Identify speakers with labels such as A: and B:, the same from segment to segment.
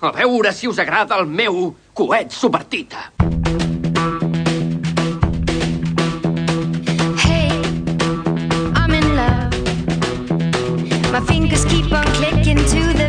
A: A veure si us agrada el meu coet subvertita.
B: Hey, I'm in love. My fingers keep on clicking to the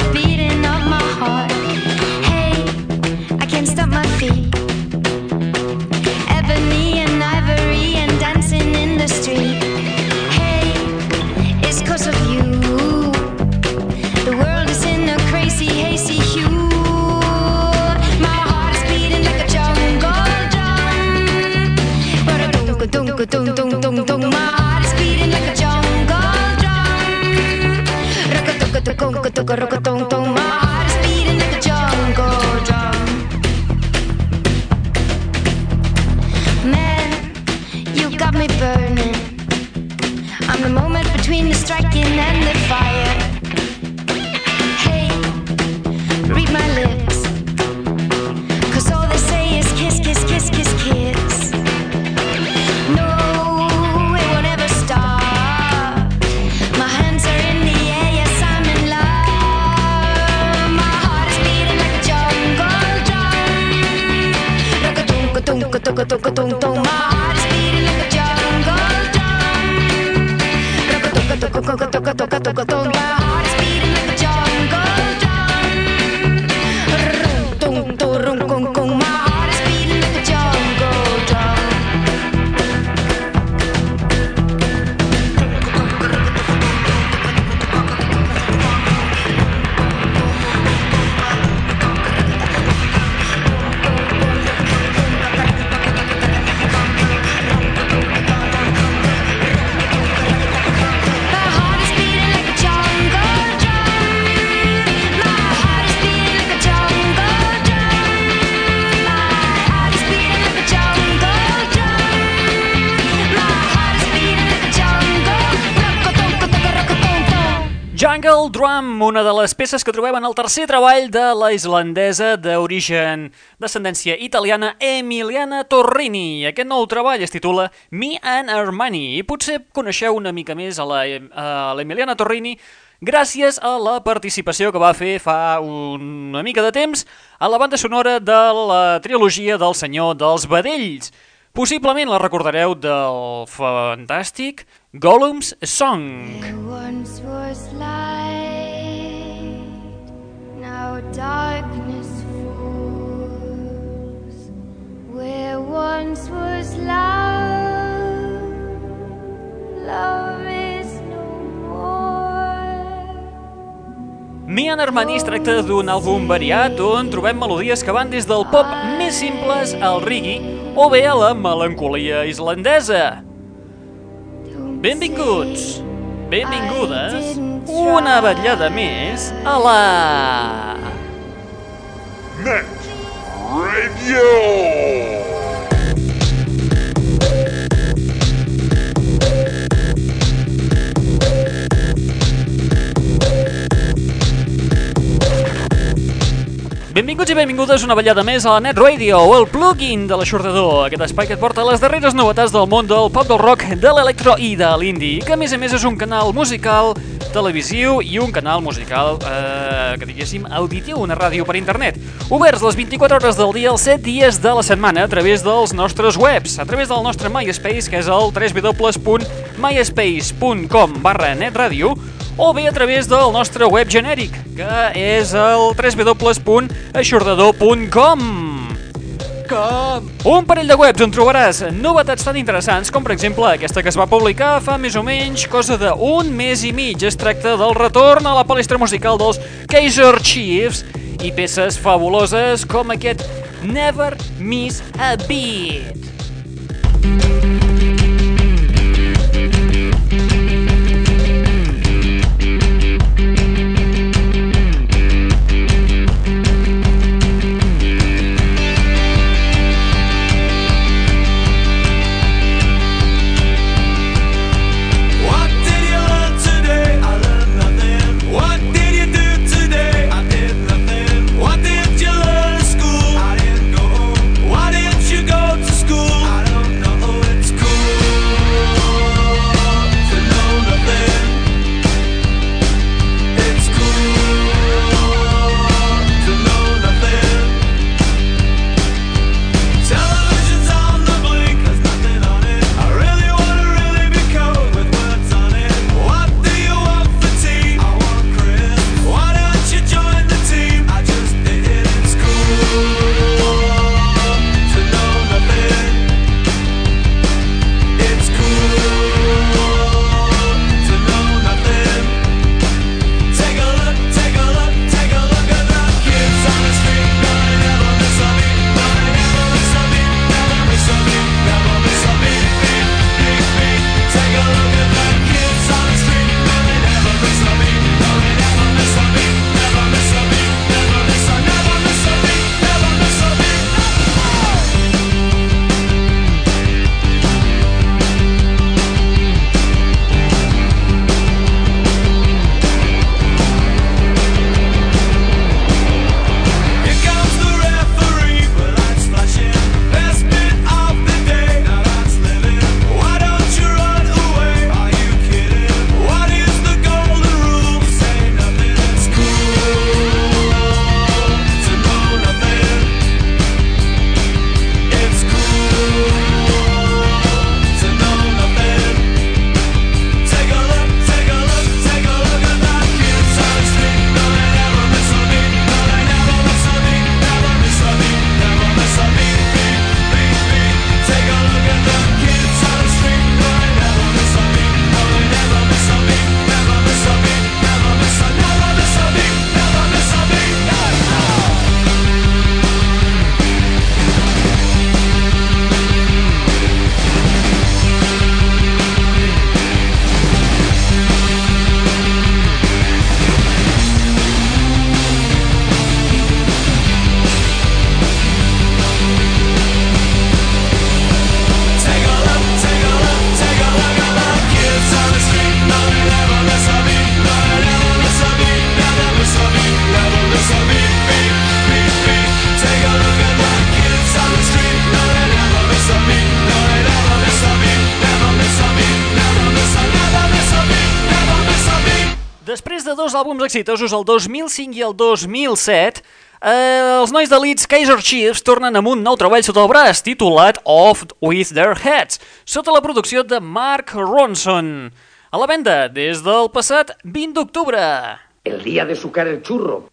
B: Jungle Drum,
C: una de les peces que trobem en el tercer treball de la islandesa d'origen descendència italiana Emiliana Torrini. Aquest nou treball es titula Me and Armani i potser coneixeu una mica més a l'Emiliana Torrini gràcies a la participació que va fer fa una mica de temps a la banda sonora de la trilogia del Senyor dels Vedells. Possiblement la recordareu del fantàstic Gollum's Song.
B: There once was light, now darkness falls. Where once was love, love is no more.
C: Me and Armani es tracta d'un àlbum variat on trobem melodies que van des del pop més simples al reggae o bé a la melancolia islandesa. Benvinguts, benvingudes, una vetllada més a la...
D: Net Radio.
C: Benvinguts i benvingudes una vetllada més a la Net Radio, el plugin de l'aixordador, aquest espai que et porta les darreres novetats del món del pop, del rock, de l'electro i de l'indie, que a més a més és un canal musical, televisiu i un canal musical, eh, que diguéssim, auditiu, una ràdio per internet. Oberts les 24 hores del dia, els 7 dies de la setmana, a través dels nostres webs, a través del nostre MySpace, que és el www.myspace.com barra netradio, o bé a través del nostre web genèric, que és el www.aixordador.com. Com? Un parell de webs on trobaràs novetats tan interessants com per exemple aquesta que es va publicar fa més o menys cosa d'un mes i mig. Es tracta del retorn a la palestra musical dels Kaiser Chiefs i peces fabuloses com aquest Never Miss a Beat.
E: What
C: dos àlbums exitosos, el 2005 i el 2007, eh, els nois de Leeds Kaiser Chiefs tornen amb un nou treball sota el braç, titulat Off With Their Heads, sota la producció de Mark Ronson. A la venda des del passat 20 d'octubre.
A: El día de sucar el churro.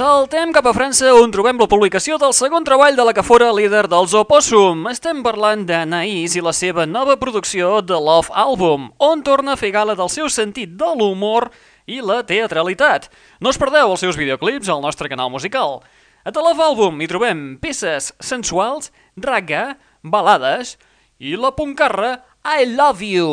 C: Saltem cap a França on trobem la publicació del segon treball de la que fora líder dels Opossum. Estem parlant d'Anaïs i la seva nova producció de Love Album, on torna a fer gala del seu sentit de l'humor i la teatralitat. No us perdeu els seus videoclips al nostre canal musical. A The Love Album hi trobem peces sensuals, raga, balades i la puncarra I Love You.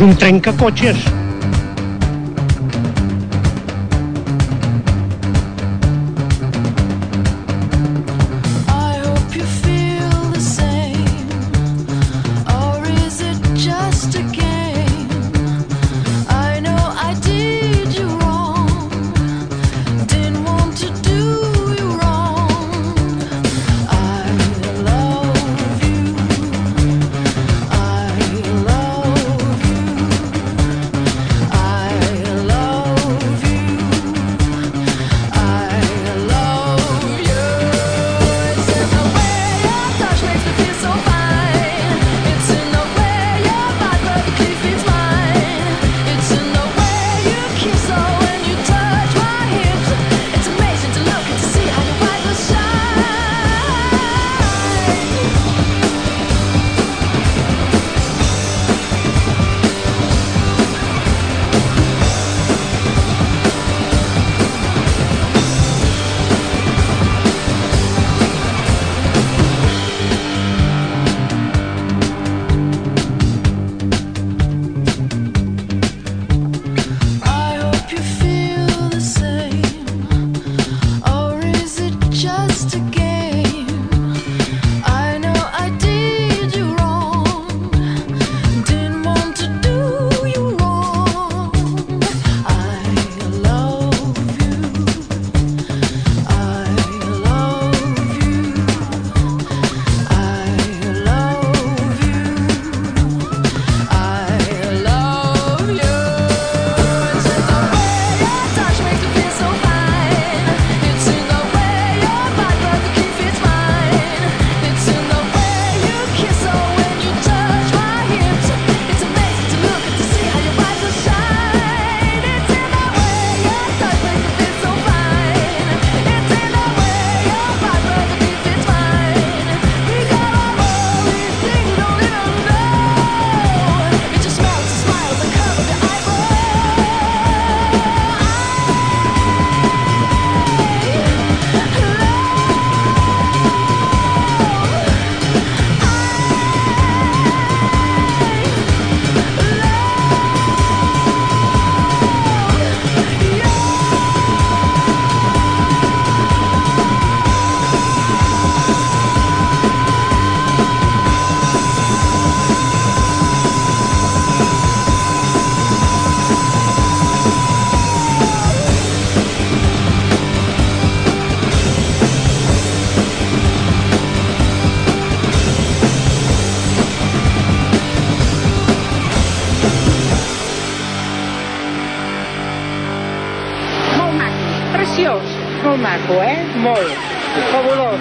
F: És un trencacotxes.
G: Molt. Fabulós.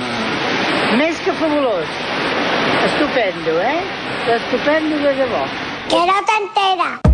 G: Més que fabulós. Estupendo, eh? Estupendo de debò.
H: Que no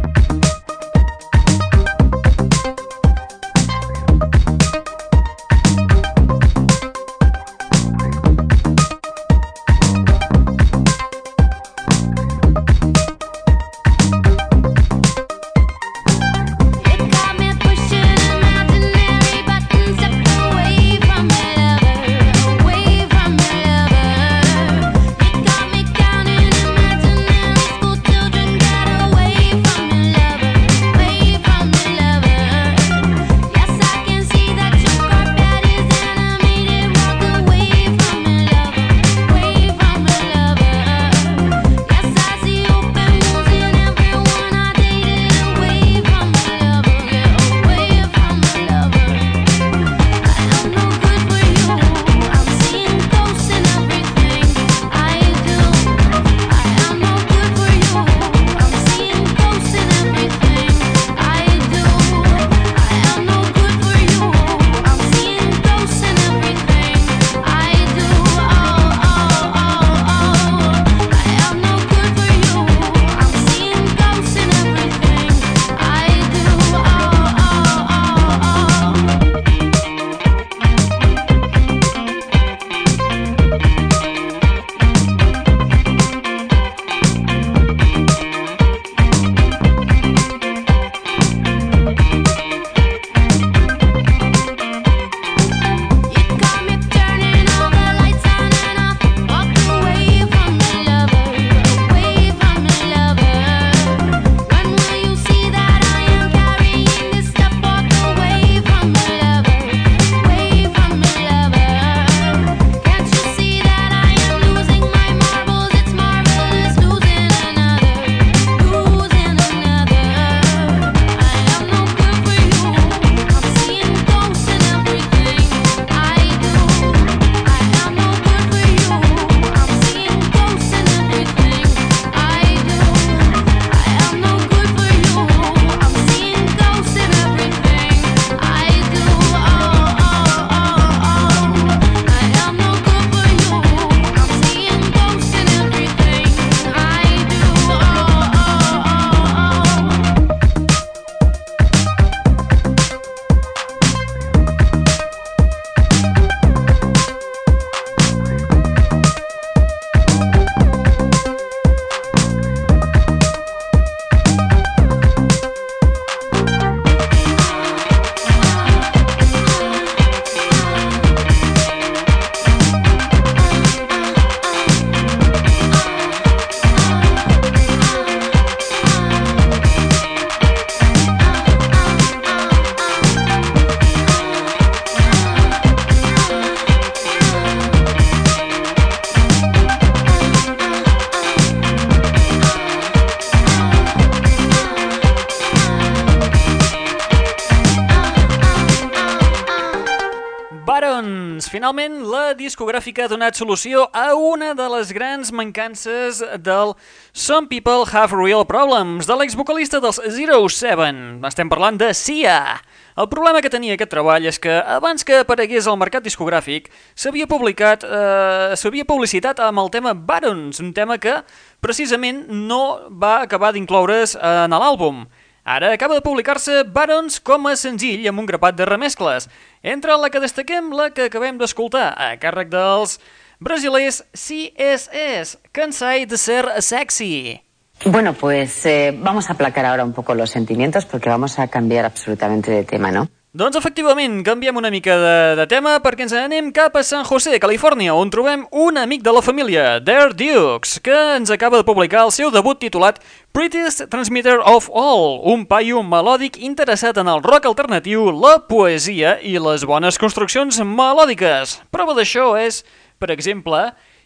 C: discogràfica ha donat solució a una de les grans mancances del Some People Have Real Problems, de l'exvocalista dels Zero Seven. Estem parlant de Sia. El problema que tenia aquest treball és que abans que aparegués al mercat discogràfic s'havia publicat, eh, s'havia publicitat amb el tema Barons, un tema que precisament no va acabar d'incloure's en l'àlbum. Ara acaba de publicar-se Barons com a senzill amb un grapat de remescles, entre la que destaquem la que acabem d'escoltar, a càrrec dels brasilers CSS, Cansai de ser sexy.
I: Bueno, pues eh, vamos a aplacar ahora un poco los sentimientos porque vamos a cambiar absolutamente de tema, ¿no?
C: Doncs efectivament, canviem una mica de, de tema perquè ens anem cap a San José, Califòrnia, on trobem un amic de la família, Dare Dukes, que ens acaba de publicar el seu debut titulat Prettiest Transmitter of All, un paio melòdic interessat en el rock alternatiu, la poesia i les bones construccions melòdiques. Prova d'això és, per exemple,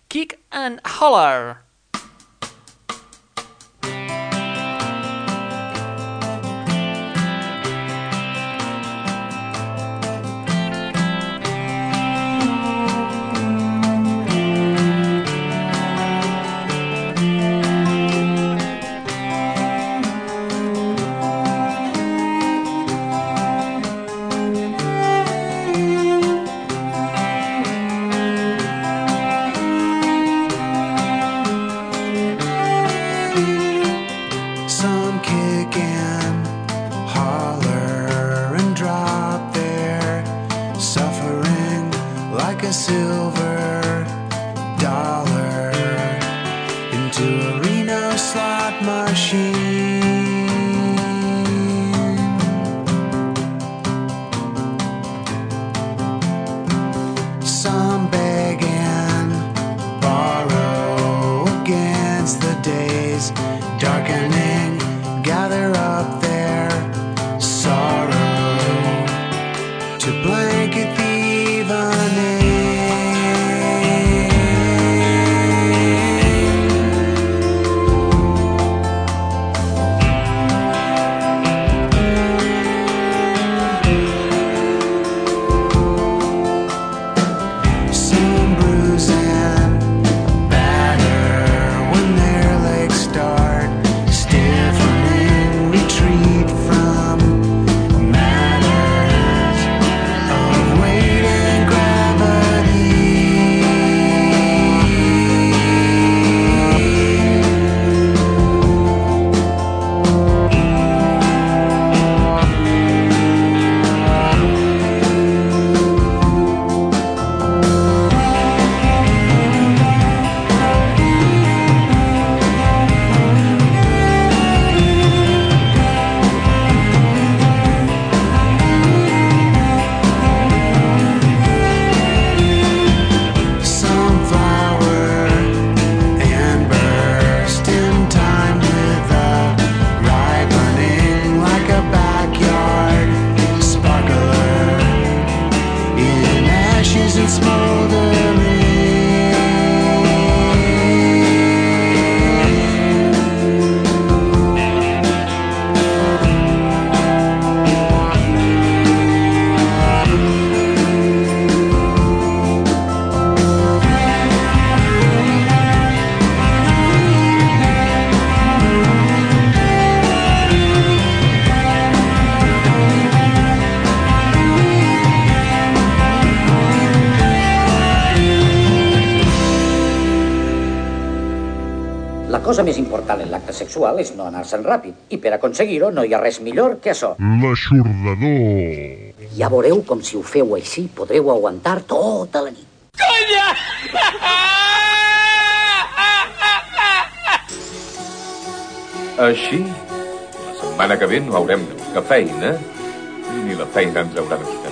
C: Kick and Holler.
J: sexual és no anar-se'n ràpid. I per aconseguir-ho no hi ha res millor que això.
D: L'aixordador.
J: Ja veureu com si ho feu així podreu aguantar tota la nit. Conya!
K: Així, la setmana que ve no haurem de buscar feina ni la feina ens haurà de
L: quitar.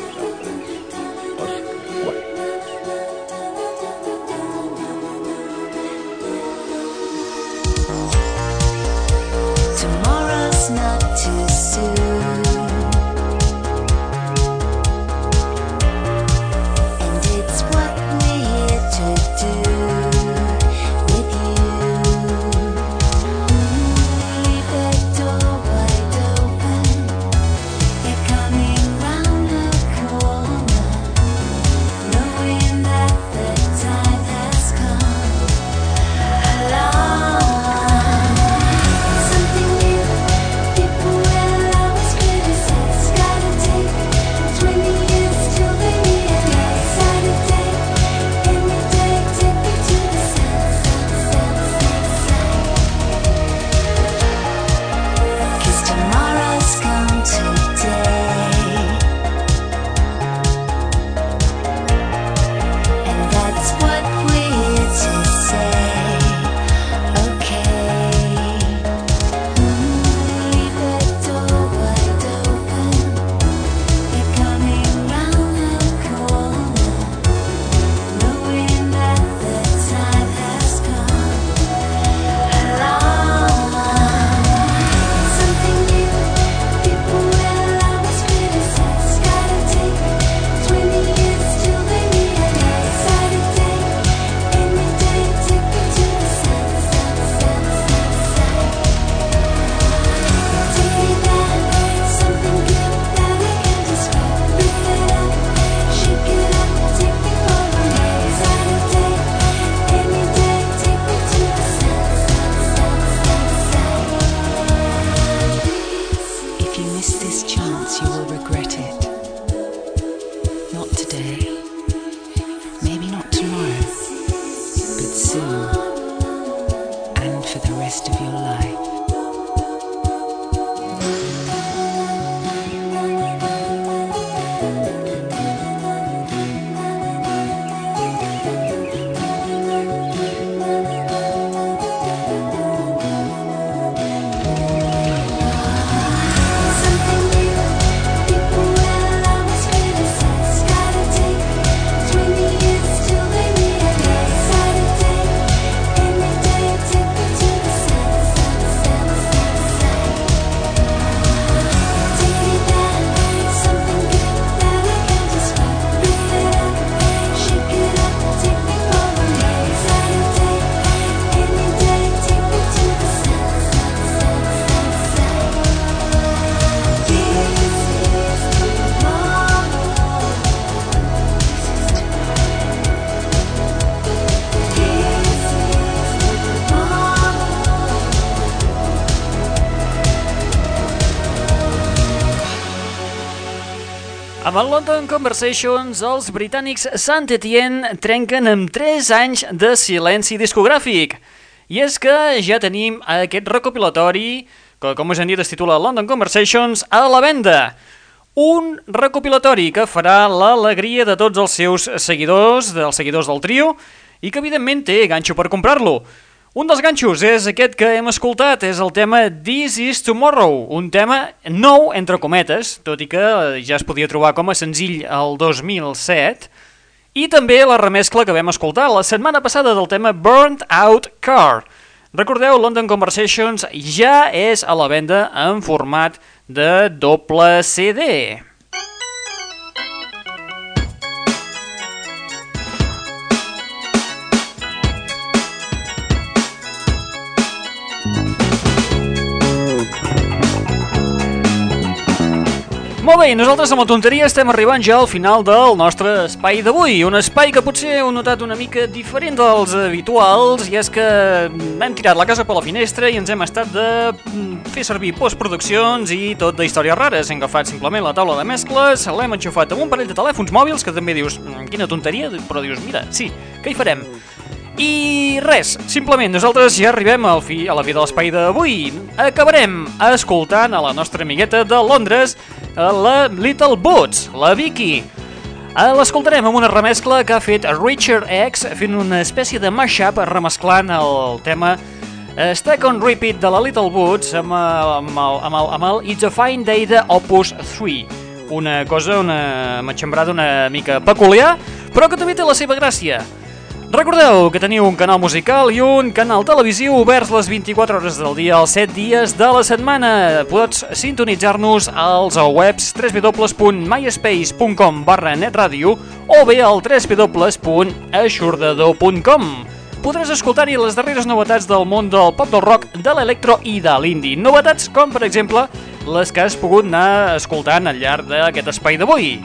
C: Amb el London Conversations, els britànics Saint Etienne trenquen amb 3 anys de silenci discogràfic. I és que ja tenim aquest recopilatori, que com us hem dit es titula London Conversations, a la venda. Un recopilatori que farà l'alegria de tots els seus seguidors, dels seguidors del trio, i que evidentment té ganxo per comprar-lo. Un dels ganxos és aquest que hem escoltat, és el tema This is Tomorrow, un tema nou, entre cometes, tot i que ja es podia trobar com a senzill el 2007, i també la remescla que vam escoltar la setmana passada del tema Burnt Out Car. Recordeu, London Conversations ja és a la venda en format de doble CD. Molt bé, nosaltres amb la tonteria estem arribant ja al final del nostre espai d'avui. Un espai que potser heu notat una mica diferent dels habituals, i és que hem tirat la casa per la finestra i ens hem estat de mm, fer servir postproduccions i tot d'històries rares. Hem agafat simplement la taula de mescles, l'hem enxufat amb un parell de telèfons mòbils, que també dius, "Mm, quina tonteria, però dius, mira, sí, què hi farem? I res, simplement nosaltres ja arribem al fi, a la fi de l'espai d'avui. Acabarem escoltant a la nostra amigueta de Londres, la Little Boots, la Vicky. Eh, L'escoltarem amb una remescla que ha fet Richard X fent una espècie de mashup remesclant el tema eh, Stack on Repeat de la Little Boots amb, amb, el, amb, el, amb el It's a Fine Day de Opus 3 una cosa, una matxembrada una mica peculiar, però que també té la seva gràcia. Recordeu que teniu un canal musical i un canal televisiu oberts les 24 hores del dia, els 7 dies de la setmana. Pots sintonitzar-nos als webs www.myspace.com barra netradio o bé al www.aixordador.com. Podràs escoltar-hi les darreres novetats del món del pop del rock, de l'electro i de l'indie. Novetats com, per exemple, les que has pogut anar escoltant al llarg d'aquest espai d'avui.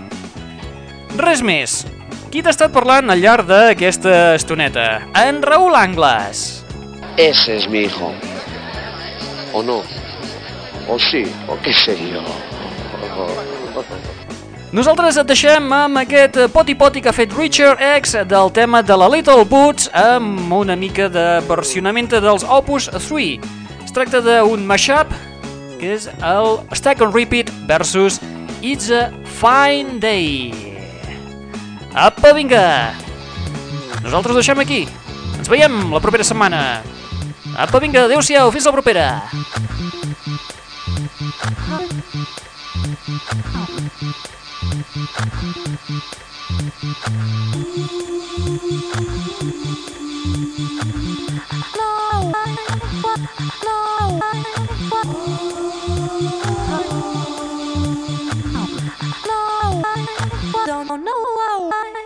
C: Res més. Qui t'ha estat parlant al llarg d'aquesta estoneta? En Raül Angles.
M: Ese es mi hijo. ¿O no? ¿O sí? ¿O qué sé yo?
C: Nosaltres et deixem amb aquest poti-poti que ha fet Richard X del tema de la Little Boots amb una mica de versionament dels Opus 3. Es tracta d'un mashup que és el Stack on Repeat versus It's a Fine Day. Apa, vinga! Nosaltres deixem aquí. Ens veiem la propera setmana. Apa, vinga, adeu-siau, fins la propera.
N: No,
F: I don't know why.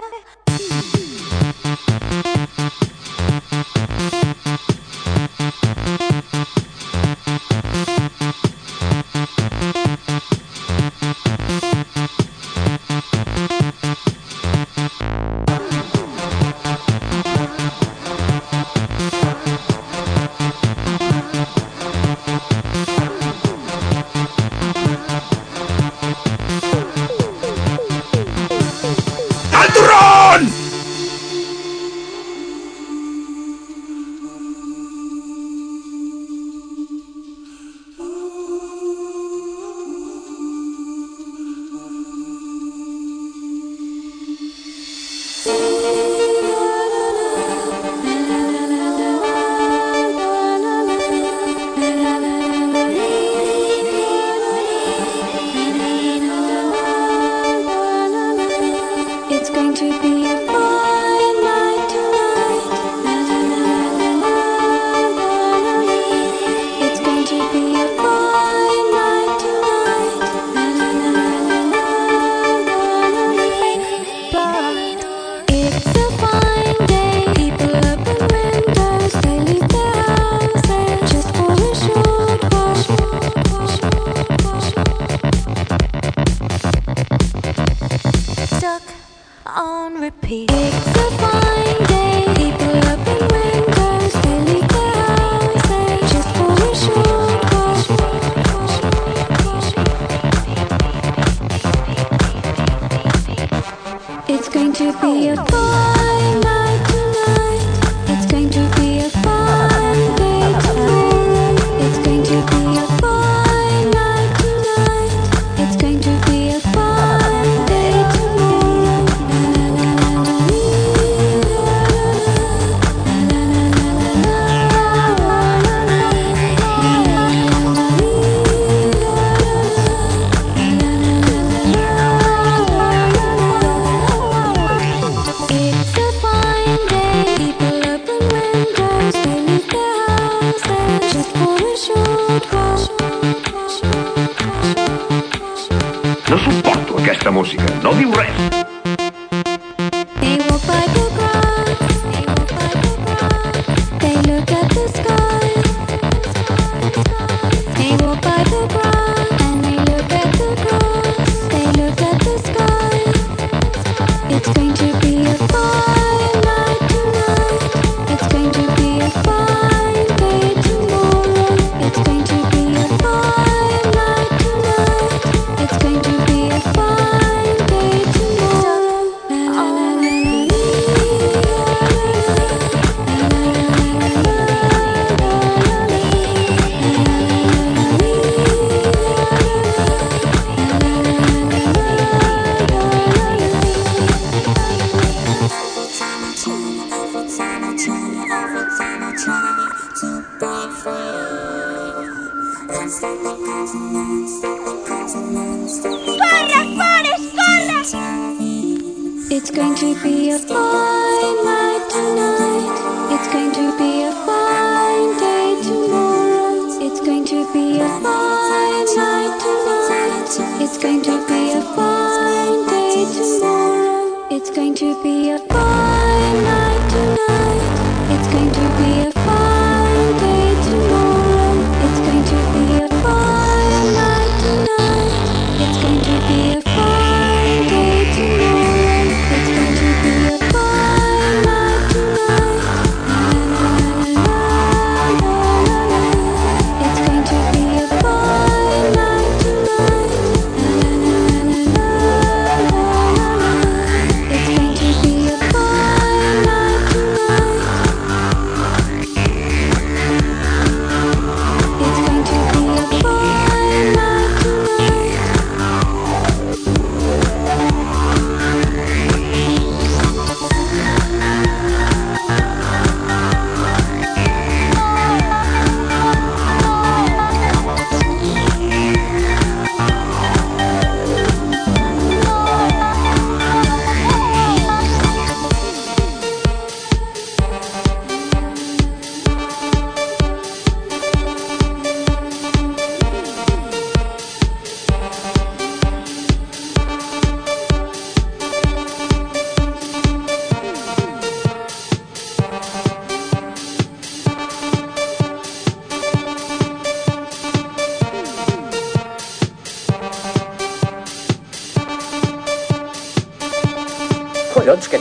F: to be a boy. think you. be